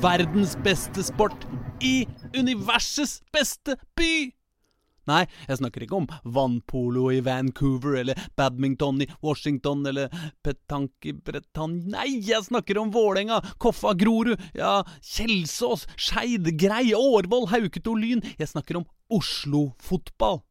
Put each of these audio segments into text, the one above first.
verdens beste sport i universets beste by. Nei, jeg snakker ikke om vannpolo i Vancouver eller badminton i Washington eller petanque i Bretagne. Nei, jeg snakker om Vålerenga, Koffa, Grorud, ja, Kjelsås, Skeid, Grei, Årvoll, Hauketo, Lyn. Jeg snakker om Oslo-fotball.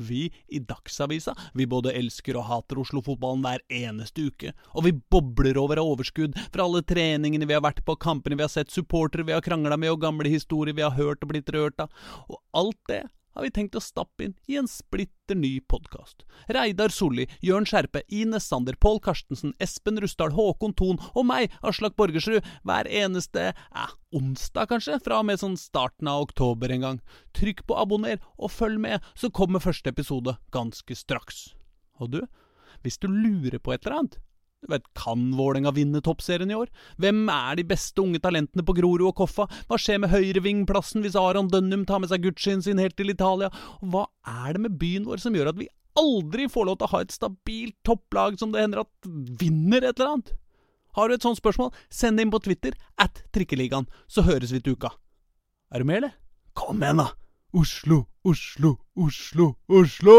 Vi i Dagsavisa vi både elsker og hater Oslo-fotballen hver eneste uke, og vi bobler over av overskudd fra alle treningene vi har vært på, kampene vi har sett, supportere vi har krangla med og gamle historier vi har hørt og blitt rørt av, og alt det har vi tenkt å stappe inn i en splitter ny podkast. Reidar Solli, Jørn Skjerpe, Ines Sander, Pål Karstensen, Espen Rusdal, Håkon Thon og meg, Aslak Borgersrud, hver eneste eh, onsdag, kanskje, fra og med sånn starten av oktober en gang. Trykk på abonner, og følg med, så kommer første episode ganske straks. Og du, hvis du lurer på et eller annet, vet, Kan Vålerenga vinne toppserien i år? Hvem er de beste unge talentene på Grorud og Koffa? Hva skjer med høyrevingplassen hvis Aron Dønnum tar med seg Gucci'en sin helt til Italia? Og hva er det med byen vår som gjør at vi aldri får lov til å ha et stabilt topplag som det hender at vinner et eller annet? Har du et sånt spørsmål, send det inn på Twitter, at Trikkeligaen, så høres vi til uka. Er du med, eller? Kom igjen, da! Oslo, Oslo, Oslo, Oslo!